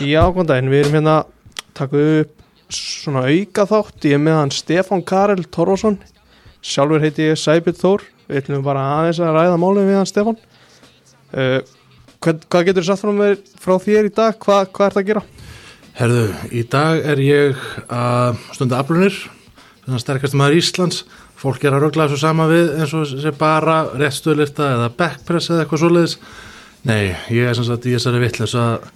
Já, góðan daginn, við erum hérna takku upp svona auka þátt. Ég er með hann Stefán Karel Torfason. Sjálfur heiti ég Sæbjörn Þór. Við ætlum bara aðeins að ræða málið við hann Stefán. Uh, hvað, hvað getur þú sagt frá, mér, frá þér í dag, hvað, hvað ert að gera? Herðu, í dag er ég að stunda aflunir, þannig sterkast maður Íslands, fólk er að rögla þessu sama við eins og sé bara réttstöðlifta eða backpress eða eitthvað svoleiðis. Nei, ég er sem sagt í þessari vittlis að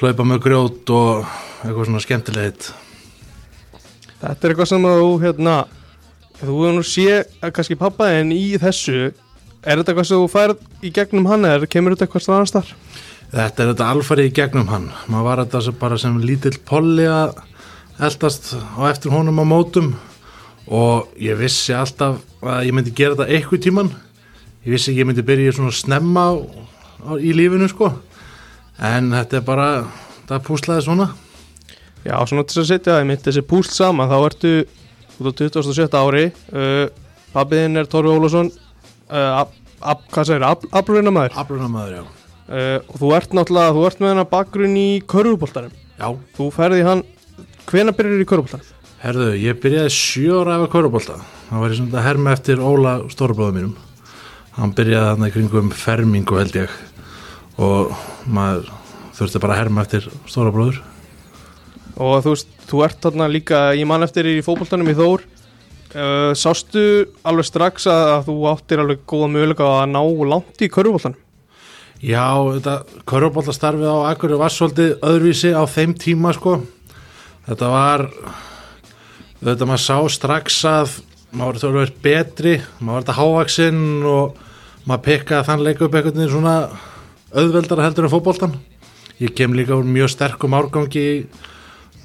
hlaupa með grjót og eitthvað svona skemmtilegt. Þetta er eitthvað sem að þú hérna þú hefur nú sé að kannski pappa en í þessu er þetta eitthvað sem þú færð í gegnum hann eða kemur þetta eitthvað annars þar? Þetta er þetta alfarið í gegnum hann. Maður var þetta sem bara sem lítill polli að eldast á eftir honum á mótum og ég vissi alltaf að ég myndi gera þetta eitthvað tíman. Ég vissi ekki ég myndi byrja svona snemma á, á, í lífinu sko. En þetta er bara, það púslaði svona. Já, svona til að setja það mitt þessi púst saman, þá ertu út á 27. ári uh, Pappiðinn er Torfi Ólafsson uh, hvað segir, ab, aflunamæður Aflunamaður, já. uh, og þú ert náttúrulega, þú ert með hennar bakgrunn í körfuboltanum Já, þú ferði hann, hvena byrjar í körfuboltanum? herðu, ég byrjaði sjóra af að kvörubólta. Það var ég svona herma eftir Óla stórubróðum mínum. Hann byrjaði þarna í kringum fermingu held ég og maður þurfti bara að herma eftir stórubróður. og þú veist, þú ert þarna líka ég man eftir í fótboltanum í Þór uh, sástu alveg strax að, að þú áttir alveg góða möguleika að ná langt í körfuboltanum Já, þetta körubóltastarfið á Akureyri var svolítið öðruvísi á þeim tíma sko. Þetta var, þetta maður sá strax að maður þurfa að vera betri, maður var þetta hávaksinn og maður pekkaði þann leik upp einhvern veginn svona auðveldara heldur en fótboltan. Ég kem líka úr mjög sterkum árgangi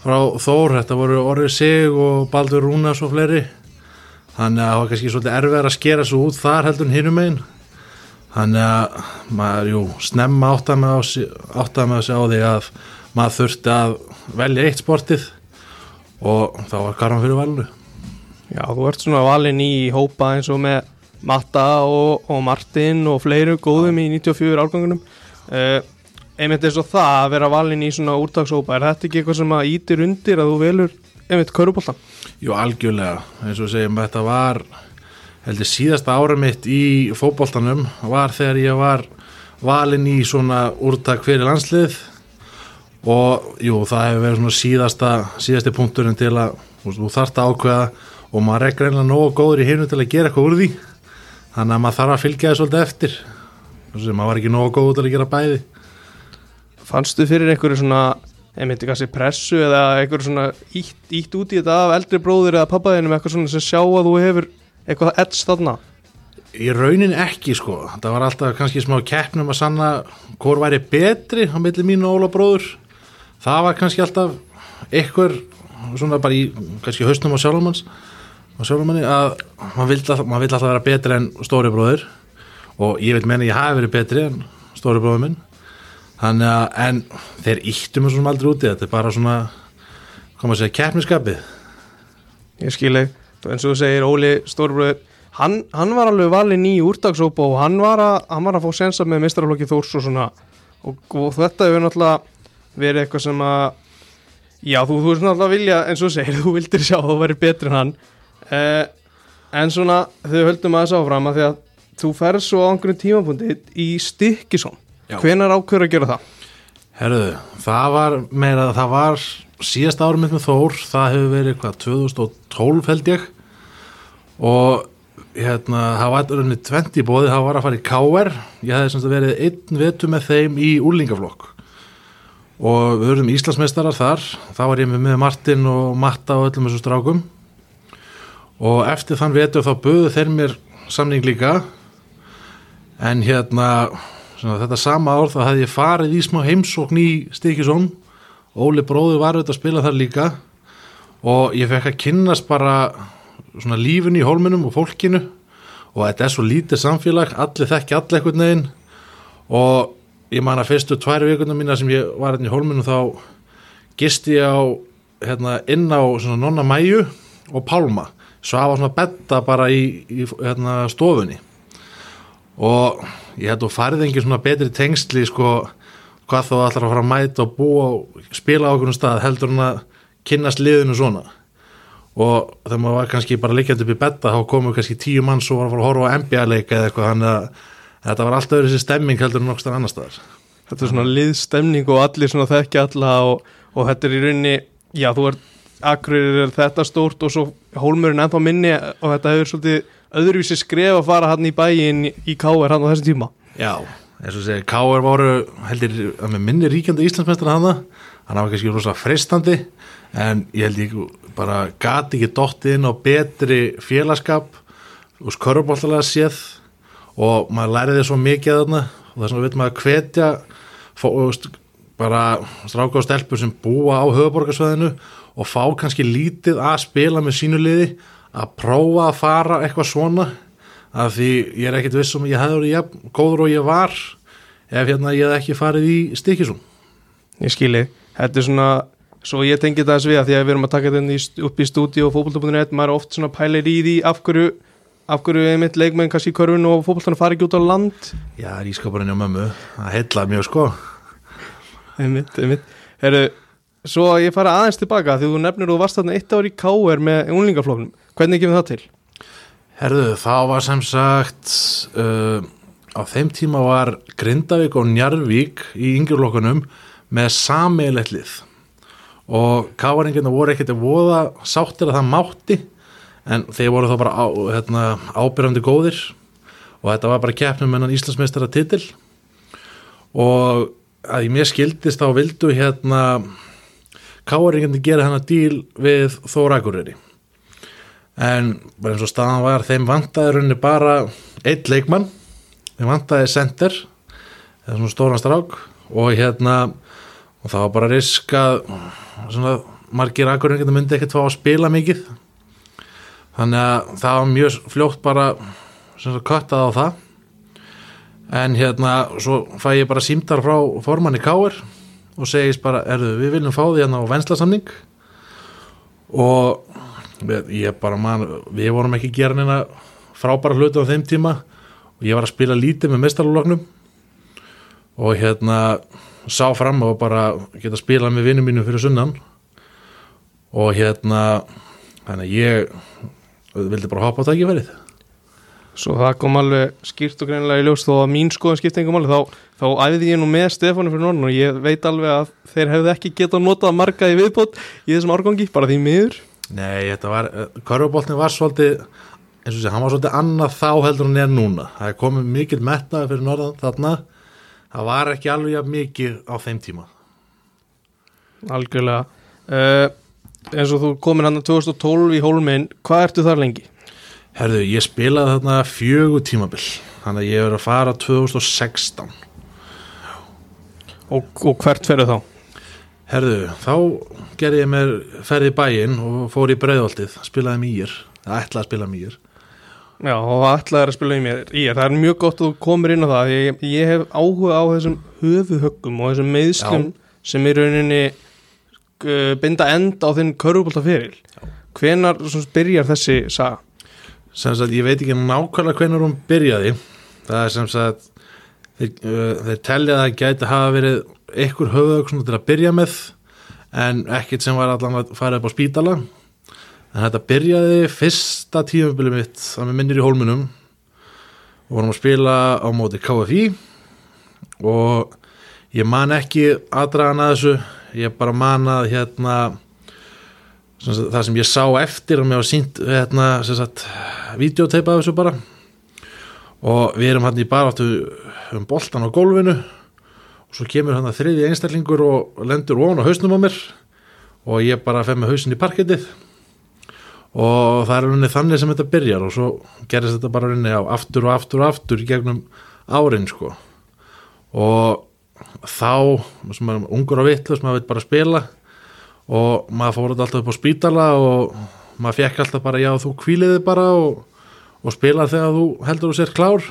frá Þór, þetta voru Orri Sig og Baldur Rúnas og fleiri. Þannig að það var kannski svolítið erfið að skera svo út þar heldur en hinum einn. Þannig að maður, jú, snemma áttaði með, segja á því að maður þurfti að velja eitt sportið og þá var karman fyrir valinu. Já, þú ert svona valinn í hópa eins og með Matta og, og Martin og fleiru góðum í 94 árgangunum uh, einmitt eins og það að vera valinn í svona úrtakshópa er þetta ekki eitthvað sem að ítir undir að þú velur einmitt köruboltan? Jú, algjörlega, eins og segjum, þetta var, heldur síðasta ára mitt í fótboltanum var þegar ég var valinn í svona úrtak fyrir landslið og jú, það hefur verið svona síðasta, síðasti punkturinn til að þú þarft að ákveða og maður er greinlega nógu góður í hinu til að gera eitthvað úr því. Þannig að maður þarf að fylgja því svolítið eftir veist, maður var ekki nógu góður til að gera bæði. Fannstu fyrir einhverju svona einmitt kannski pressu eða einhverju svona ítt, ítt út í þetta af eldri bróðir eða pappaðinum eitthvað svona sem sjá að þú hefur eitthvað edds þarna? Í raunin ekki sko, það var alltaf kannski smá keppnum að sanna hvort væri betri á milli mín og Óla bróður. Það var kannski alltaf ykkur svona bara í kannski hausnum á sjálfmanns á sjálfmanni að maður vildi alltaf vera betri en stóri bróður og ég vil menna ég hafi verið betri en stóri bróður minn. Þannig að en þeir íttu mig svona aldrei úti. Þetta er bara svona koma að segja keppniskapið Ég skil þig, eins og þú segir Óli Stórbröður, hann, hann var alveg valinn í úrtaksópa og hann var að, hann var að fá sensa með mistraflokki Þórs og svona. Og, og þetta hefur náttúrulega verið eitthvað sem að já, þú, þú er svona alltaf að vilja, eins og þú segir, þú vildir sjá að þú væri betri en hann. Eh, en svona, þau höldum að þess áfram að því að þú ferð svo á einhverjum tímapunkti í Stykkisson Já. hvenar ákveður að gera það? Herðu, það var meira, það var síðast árum með Þór, það hefur verið hvað 2012 held ég. Og hérna, það var rauninni 20 bóði, það var að fara í KR, ég hefði semst að verið einn vetu með þeim í úlingaflokk. Og við verðum Íslandsmeistarar þar, þá var ég með, Martin og Matta og öllum þessum strákum. Og eftir þann vetu þá buðu þeir mér samning líka en hérna svona, þetta sama ár þá hefði ég farið í smá heimsókn í Stikisón Óli bróður var auðvitað að spila þar líka. Og ég fekk að kynnast bara svona lífinu í hólminum og fólkinu. Og þetta er svo lítið samfélag allir þekki allir eitthvað neginn og ég man að fyrstu tvær vikundum mína sem ég var hérna í hólminum þá gisti ég á hérna, inn á svona nonna mæju og pálma. Svo hafa svona betta bara í, í hérna, stofunni og ég held að farið engin svona betri tengsli sko hvað þá ætlar að fara að mæta og búa og spila á okkur stað heldur hann að kynnast liðinu svona. Og þegar maður var kannski bara líkjandi upp í betta þá komu kannski tíu mann svo var að fara að horfa á NBA-leika eða eitthvað þannig að þetta var alltaf öðru sér stemming heldur en nokkst annar staðar. Þetta er svona liðstemning og allir svona þekkja alla og, og þetta er í rauninni, já þú ert, Akureyri er þetta stórt og svo Hólmurinn ennþá minni og þetta hefur svolítið öðruvísi skref að fara hann í bæin í K.R. hann á þessum tíma. Já, eins og segir, K.R. voru heldur að með minni ríkjandi Íslandsmeistra hana hann var kannski rosa fristandi en ég held ég bara gati ekki dottið inn á betri félagskap og sköruboltalega séð og maður læriði svo mikið þarna og vegna veit maður að hvetja fó, bara stráka og stelpur sem búa á höfuborgarsvæðinu og fá kannski lítið að spila með sínu liði að prófa að fara eitthvað svona af því ég er ekkit viss um ég hefði verið jafn, góður og ég var ef hérna ég hef ekki farið í stikisum Ég skilji, þetta er svona, svo ég tengi það þess við að því að við erum að taka þetta upp í stúdíu og fótbolta.net, maður er oft svona pælir í því af hverju, af hverju einmitt leikmenn kannski í körfun og fótboltana fari ekki út á land. Já, rískapurinn hjá mömmu, það heitlaði mjög sko Einmitt, einmitt. Herru, svo ég fara aðeins tilbaka því þú nefnir þú varst þarna eitt ár í K.R. með unglingaflóknum. Hvernig kemur það til? Herðu, þá var sem sagt uh, á þeim tíma var Grindavík og Njarvík í yngjurlokkunum með sameigilegt lið og káaringina voru ekkert að voða sáttir að það mátti en þeir voru þá bara á, hérna, ábyrjandi góðir og þetta var bara keppnum mennan Íslandsmeistara titil og að ég mér skildist þá vildu hérna káaringina gera hana díl við Þórakureri en bara eins og staðan var þeim vantaði rauninni bara eitt leikmann þeim vantaði center eða svona stóran strák og hérna og það var bara riskað svona margir geta myndi ekkert fá að spila mikið. Þannig að það var mjög fljótt bara svona köttað á það. En hérna svo fæ ég bara símtar frá formanni Káir og segist bara, erðu, við viljum fá því hérna á venslasamning. Og ég bara man, við vorum ekki gera neina frábæra hluti á þeim tíma og ég var að spila lítið með mestarlóknum og hérna sá fram og bara geta spilað með vinnum mínu fyrir sunnan. Og hérna þannig ég vildi bara hoppa á tækifærið Svo það kom alveg skýrt og greinilega í ljós þó að mín skoðum skipti engum máli þá, þá æfði ég nú með Stefánu fyrir norðan og ég veit alveg að þeir hefðu ekki getað notað marga í viðbót í þessum árgangi, bara því miður. Nei, þetta var, körfuboltin var svolítið eins og sé, hann var svolítið annað þá heldur hann er núna. Það er komið mikil mettaði fyrir norðan þarna. Það var ekki alveg mikið á þeim tíma. Algjörlega. Uh, eins og þú komin hann 2012 í Hólmein, hvað ertu þar lengi? Herðu, ég spilaði þarna fjögur tímabil þannig að ég er að fara 2016 Og, og hvert ferðu þá? Herðu, þá gerði ég mér ferði í bæinn og fór í breiðoltið spilaði mýr, það ætlaði að spila mýr Já, og ætlaði að spila er. Það er mjög gott að þú komir inn á það ég, ég hef áhuga á þessum höfuhöggum og þessum meðslum sem í rauninni uh, binda enda á þinn körfubólta fyrir Hvenar byrjar þessi saga? Sem sagt, ég veit ekki nákvæmlega hvernig hún byrjaði. Það er sem sagt þeir, uh, þeir telja að það gæti hafa verið einhver höfðauk til að byrja með en ekkert sem var allan að fara upp á spítala. En þetta byrjaði fyrsta tímabili mitt að með minnir í hólmunum og vorum að spila á móti KFI og ég man ekki aðdragan að þessu. Ég bara man að hérna það sem ég sá eftir og mér var sínt hérna, sem sagt, videoteipa af þessu bara. Og við erum hann í baráttu um boltan á gólfinu. Og svo kemur hann að þriði einstaklingur og lendur ofan á hausnum á mér. Og ég bara fem með hausin í parkettið. Og það er rauninni þannig sem þetta byrjar. Og svo gerist þetta bara rauninni á aftur og aftur og aftur gegnum árin sko. Og þá, sem er ungur og vittlust maður veit bara spila og maður fór alltaf upp á spítala og maður fekk alltaf bara já þú kvíliði bara og, og spila þegar þú heldur þú sér klár.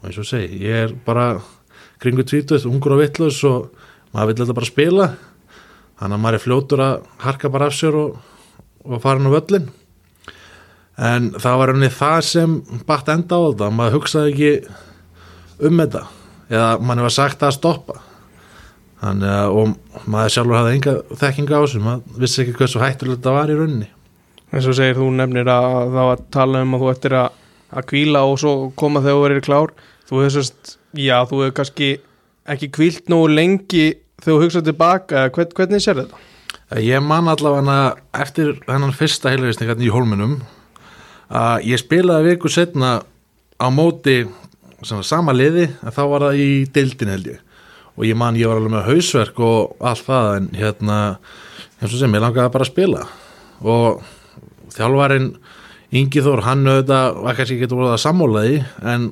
Og eins og segi, ég er bara kringu tvítuð, ungur og vittlust og maður vil þetta bara spila. Þannig að maður er fljótur að harka bara af sér og, og fara hann á völlin en það var henni það sem batt enda á þetta. Maður hugsaði ekki um þetta. Eða mann var sagt að stoppa þannig að og maður sjálfur hafði enga þekkinga á þessu maður vissi ekki hversu hættulegt þetta var í rauninni. Eins og segir þú nefnir að það var að tala um að þú ættir að, að kvíla og svo koma þegar þú verið klár. Þú hefur sérst, já þú hefur kannski ekki kvílt nógu lengi þegar þú hugsaði tilbaka, hvern, hvernig sér þetta? Ég man allavega eftir hennan fyrsta heilveisning í hólminum að ég spilaði viku setna á móti sama liði en þá var það í deildin held ég og ég man ég var alveg með hausverk og allt það en hérna eins og sem ég langaði bara að spila. Og þjálfarin Ingi Þór, hann auðvitað var kannski ekki voruð að sammóla því en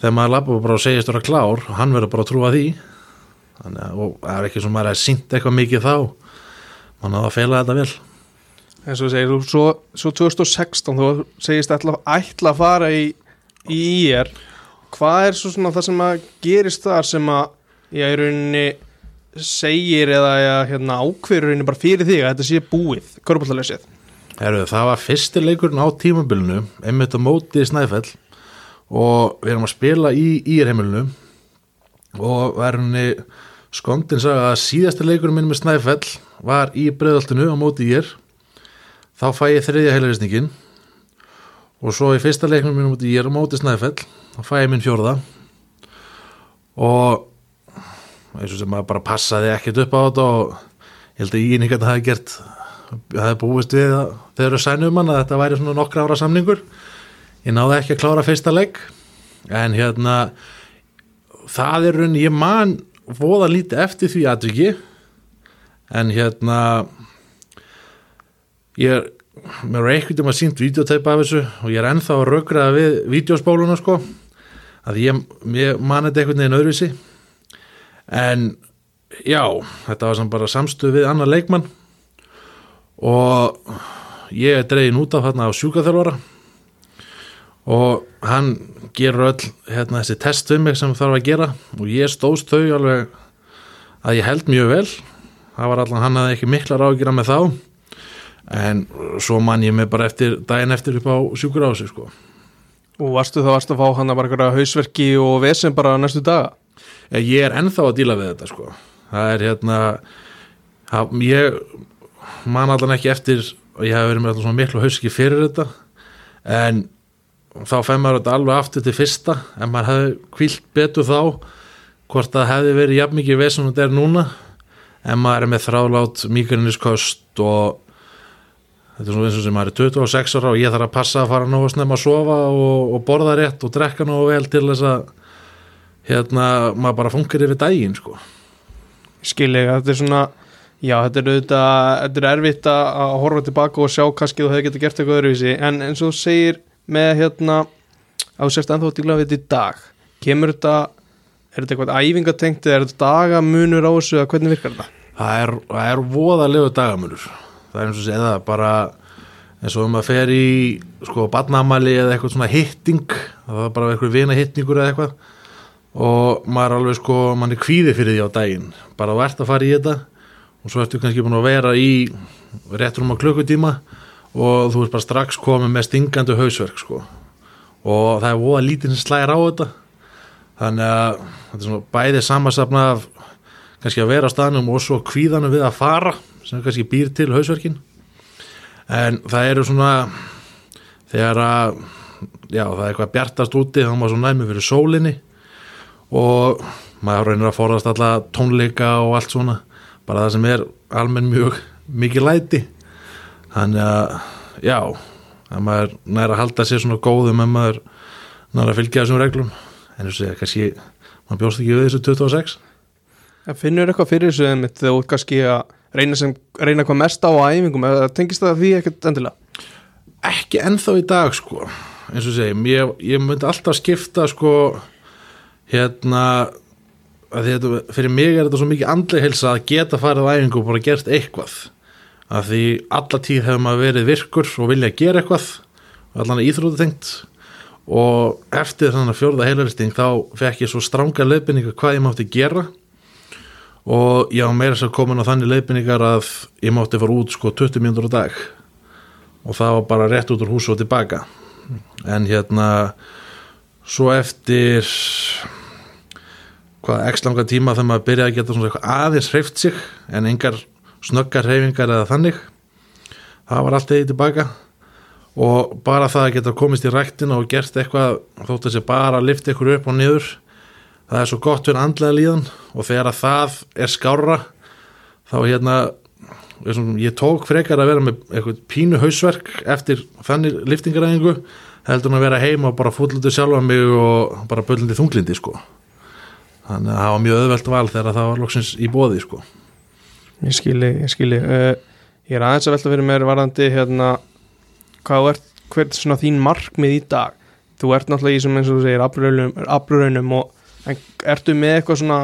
þegar maður lappa bara og segist vera klár hann verður bara að trúa því. Að og það er ekki sem maður er sínt eitthvað mikið þá. Mann að það feila þetta vel. Eins og segir þú, svo, svo 2016 þú segist ætla, ætla að fara í í IR hvað er svo svona það sem að gerist þar sem að ég er rauninni segir eða hérna, ákveður rauninni bara fyrir því að þetta sé búið korfballalessið Heru, það var fyrsti leikurinn á tímabilinu einmitt á móti í Snæfell og við erum að spila í írheimilinu og verðinni skondin sagði að síðasta leikurinn minn með Snæfell var í bregðaltinu á móti ír. Þá fæ ég þriðja heilarisningin og svo í fyrsta leiknum minn á móti ír á móti Snæfell þá fæ ég minn fjórða. Og eins og sem maður bara passaði ekkert upp á þetta og ég held að ég nýtt að það hef gert það hef búist við að þeir eru sænum að þetta væri svona nokkra ára samningur. Ég náði ekki að klára fyrsta legg en hérna það er raun, ég man voða lítið eftir því aðviki en hérna ég er mér er eitthvað um að sínt videoteipa af þessu og ég er ennþá að raugraða við videospóluna sko að ég, ég man þetta eitthvað neginn öðruvísi en já, þetta var samt bara samstuð við annar leikmann. Og ég er dregin út af hérna á sjúkaþjálfara og hann gerur öll hérna, þessi test við mig sem þarf að gera. Og ég stóðst þau alveg að ég held mjög vel. Það var allan hann að ekki miklar ágjur með þá. En svo man ég mig bara eftir daginn eftir upp á sjúkurási sko. og varstu þá varstu að fá hann að bara hausverki og vesen bara næstu daga? Ég er ennþá að díla við þetta sko. það er hérna ég man allan ekki eftir og ég hef verið með svona miklu hauski fyrir þetta en þá fenn maður þetta alveg aftur til fyrsta en maður hefði kvilt betur þá hvort það hefði verið jafn mikið veð sem þetta er núna en maður er með þrálátt mikilniskost og þetta er svona eins og sem maður er 26 ára og ég þarf að passa að fara að snemma að sofa og, og borða rétt og drekka ná vel til þess að hérna maður bara funkar yfir daginn sko. Skilja, þetta er svona Já, þetta er auðvitað, þetta er erfitt að horfa tilbaka og sjá kannski þú hefði getið gert eitthvað öðruvísi, en eins og segir með hérna, þú sérst ennþá að díla við þetta í dag, kemur þetta er þetta eitthvað æfingatengt eða er þetta dagamunur á þessu, hvernig virkar þetta? Það er, það er voðalegu dagamunur. Það er eins og segja það, bara eins og um að fer í sko badnamali eða eitthvað svona hitting það er bara eitthvað vina hittingur eða eitthvað og maður alveg sko, mann er kvíði fyrir því á daginn, bara þú ert að fara í þetta og svo ertu kannski búin að vera í réttur um á klukkutíma og þú ert bara strax komið með stingandi hausverk sko. Og það er óa lítið sem slæðir á þetta. Þannig að þetta er svona bæðið samansapna af kannski að vera á staðnum og svo kvíðanum við að fara sem kannski býr til hausverkin. En það eru svona þegar að já það er eitthvað bjartast úti þá maður svo næmi fyrir sólinni og maður reynir að forast alla tónleika og allt svona. Bara það sem er almenn mjög mikið læti. Þannig að já að maður næra að halda sér svona góðum en maður næra að fylgja þessum reglum. En þess að kannski maður bjóst ekki við þessu 26 Það finnur eitthvað fyrir þessu þegar þú kannski að reyna, sem, reyna hvað mest á æfingum? Eða tengist það því ekkert endilega? Ekki ennþá í dag sko. Eins og segjum, ég, ég myndi alltaf skipta sko hérna að þetta, fyrir mig er þetta svo mikið andlega helsa að geta farið á æfingu og bara gert eitthvað. Að því alla tíð hefur maður verið virkur og vilja gera eitthvað allan íþrótu tengt. Og eftir þannig að fjórða heilaristing þá fekk ég svo stránga leifinningar hvað ég mátti gera. Og ég á meira sér komin á þannig leifinningar að ég mátti fara út sko 20 mínútur á dag. Og það var bara rétt út úr húsu og tilbaka. En hérna svo eftir hvað x langa tíma þegar maður byrjaði að geta svona eitthvað aðeins hreift sig en engar snöggar hreyfingar eða þannig. Það var allt eða tilbaka. Og bara það að geta komist í ræktina og gert eitthvað þótt að sé bara að lifta ykkur upp og niður það er svo gott fyrir andlega líðan. Og þegar að það er skára þá hérna ég tók frekar að vera með eitthvað pínu hausverk eftir þannig liftingaræðingu heldur að vera heima og bara fúllutu sjálfa mig og bara böllandi þunglindi sko þannig að það var mjög öðvelt val þegar það var loksins í bóði sko. Ég skilji, ég skilji. Uh, Ég er aðeins að velta fyrir mér varðandi hérna, hvað er, hvert er svona þín markmið í dag? Þú ert náttúrulega í sem eins og þú segir afluraunum og en, ertu með eitthvað svona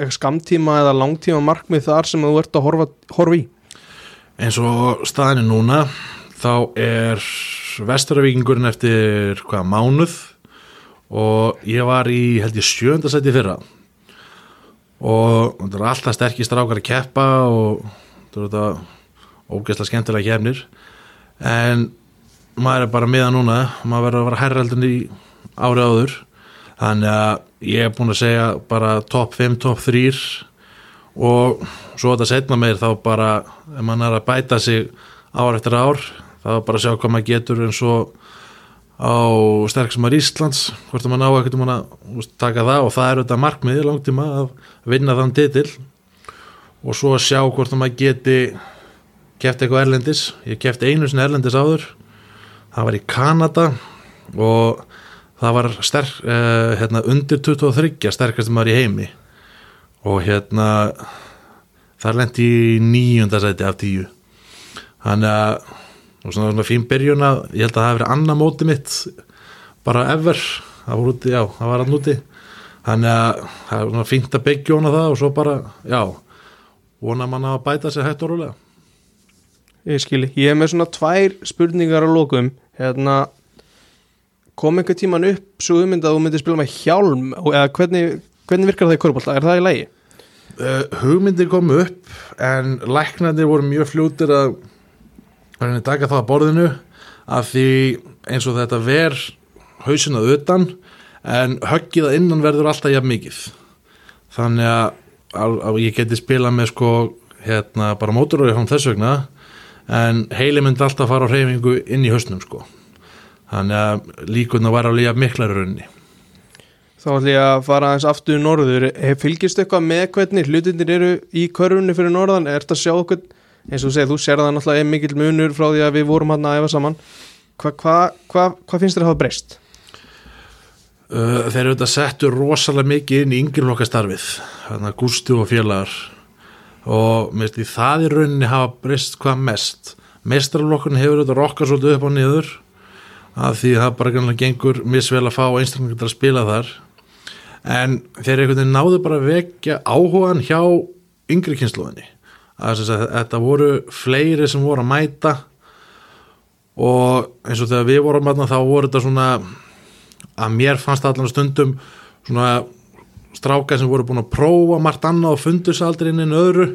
eitthvað skamtíma eða langtíma markmið þar sem þú ert að horfa, horfa í? Eins og staðinu núna þá er vestaravíkingurinn eftir hvaða mánuð og ég var í held ég sjöndasæti fyrra. Og það er alltaf sterkir strákar að keppa og það er þetta ógeðslega skemmtilega kefnir en maður er bara miða núna maður verður að vera herraldun í ári áður. Þannig að ég er búin að segja bara top 5, top 3 og svo þetta setna meir þá bara ef maður er að bæta sig ár eftir ár þá bara að sjá hvað maður getur eins og á sterksumar Íslands hvort að maður ná ekkert um að taka það og það er auðvitað markmiði langtíma að vinna þann titil. Og svo að sjá hvort að maður geti kæft eitthvað erlendis. Ég kæfti einu sinni erlendis áður. Það var í Kanada og það var sterk, eh, hérna, undir 23 sterkast maður í heimi. Og hérna það lendi í nýjundasæti af tíu. Þannig að og svona, svona fín byrjun að ég held að það hefði verið annar móti mitt bara ever. Það var úti, já, það var alltaf úti. Þannig að það er svona fínt að byggja hona það og svo bara, já vona manna að bæta sér hægt og rólega. Ég skilji, ég hef með svona tvær spurningar á lókum hérna kom einhver tíman upp svo ummynd að þú myndir spila með hjálm eða hvernig, hvernig virkar það í korfbólta, er það í lægi? Uh, hugmyndir kom upp en læknarnir voru mjög fljótir að verðinni taka það að borðinu af því eins og þetta ver hausinað utan en höggiða innan verður alltaf jafn mikið. Þannig að, að, að ég geti spila með sko hérna bara móturöri hán þess vegna en heili myndi alltaf fara á hreyfingu inn í hausnum sko. Þannig að líkunna var alveg jafn miklar raunni Þá ætlum ég að fara aðeins aftur í norður fylgist eitthvað með hvernig hlutinir eru í körfunni fyrir norðan, er þetta að sjá okkur eins og þú segir, þú sér það náttúrulega mikil munur frá því að við vorum hann að efa saman. Hvað hva, hva, hva finnst þér að hafa breyst? Uh, þeir eru þetta settur rosalega mikið inn í yngjurlokkastarfið þannig að gústu og félagar. Og finnst því það í rauninni hafa breyst hvað mest. Mestrarlokkurinn hefur þetta rokkað svolítið upp á niður að því það bara kannski gengur misvel að fá einstaklega að spila þar. En þeir eru einhvern veginn náðu bara að vekja áhugan hjá yngri kynsluðinni að þetta voru fleiri sem voru að mæta og eins og þegar við vorum aðna þá voru þetta svona að mér fannst allan stundum svona strákar sem voru búin að prófa margt annað og fundus aldrei inn inn öðru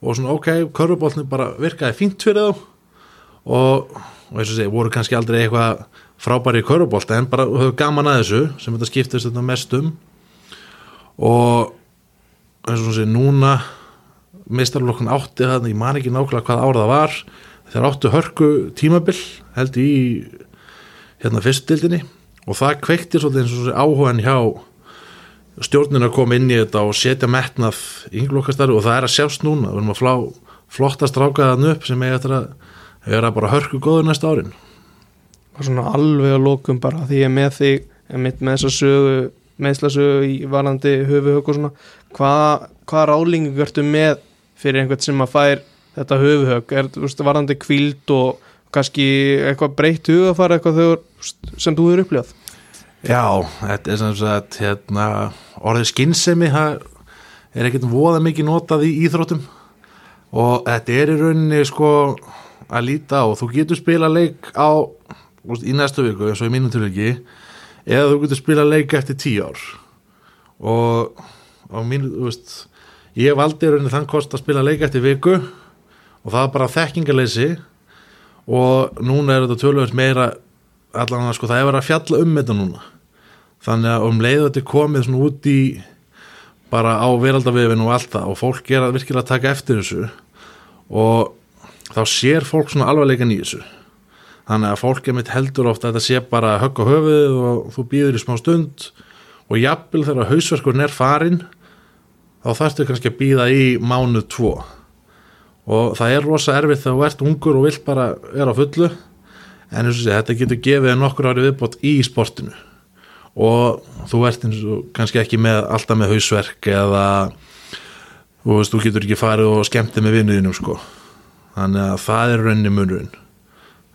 og svona ok, körfubólni bara virkaði fínt fyrir þá. Og, og eins og segi, voru kannski aldrei eitthvað frábæri í körfubólta en bara höfðu gaman að þessu sem þetta skiptist þetta mest um og eins og segi, núna meistarlokkun átti það, ég man ekki nákvæmlega hvað árað það var þeir áttu hörku tímabill held í hérna fyrstdildinni og það kveikti svolítið eins og áhugan hjá stjórnina að koma inn í þetta og setja metnað í ynglokkastarfi og það er að sjást núna, við erum að flá flottast rákaðan upp sem er eftir að vera bara hörku góður næsta árin. Og svona alveg að lókum bara því ég með þig með þess að sögu meðslasögu í varandi höfuhög og svona hvað hva rálingu gertu með fyrir einhvern sem að fær þetta höfuhög, er þetta varandi kvíld og kannski eitthvað breytt hugafara eitthvað þegar, sem þú eru upplifað? Já, þetta er sem sagt hérna, orðið skinnsemi það er ekkert voða mikið notað í íþróttum. Og þetta er í rauninni sko að líta á, þú getur spila leik á, í næstu viku eins og í mínum tilviki eða þú getur spila leik eftir tíu ár. Og á mínu, þú veist ég valdi rauninni þann kost að spila leik eftir viku og það er bara þekkingaleysi og núna er þetta tölvöld meira allan að sko það er verið að fjalla um þetta núna. Þannig að um leiðu þetta komið svona út í bara á veraldavefinu og allt það og fólk er að virkilega taka eftir þessu og þá sér fólk svona alvarleikan í þessu. Þannig að fólk er mitt heldur ofta að þetta sé bara högg á höfuð og þú býður í smá stund og jafnvel þegar hausverkurinn er farin þá þarftu kannski að býða í mánuð tvo. Og það er rosa erfitt þegar þú ert ungur og vilt bara vera á fullu en eins og sé, þetta getur gefið nokkur ári viðbót í sportinu. Og þú ert eins og kannski ekki með alltaf með hausverk eða þú veist, þú getur ekki farið og skemmtið með vinnuðinum sko. Þannig að það er rauninni munurinn.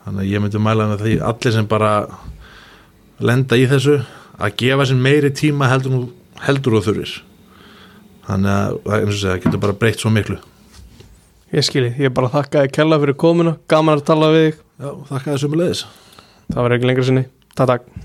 Þannig að ég myndi mæla með því allir sem bara lenda í þessu að gefa sér meiri tíma heldur, heldur og þurfir þannig að það getur bara breytt svo miklu. Ég skilji, ég bara þakka þér kella fyrir komuna Gaman að tala við þig. Já, þakka þessu með leiðis Það var ekki lengra sinni. Takk, takk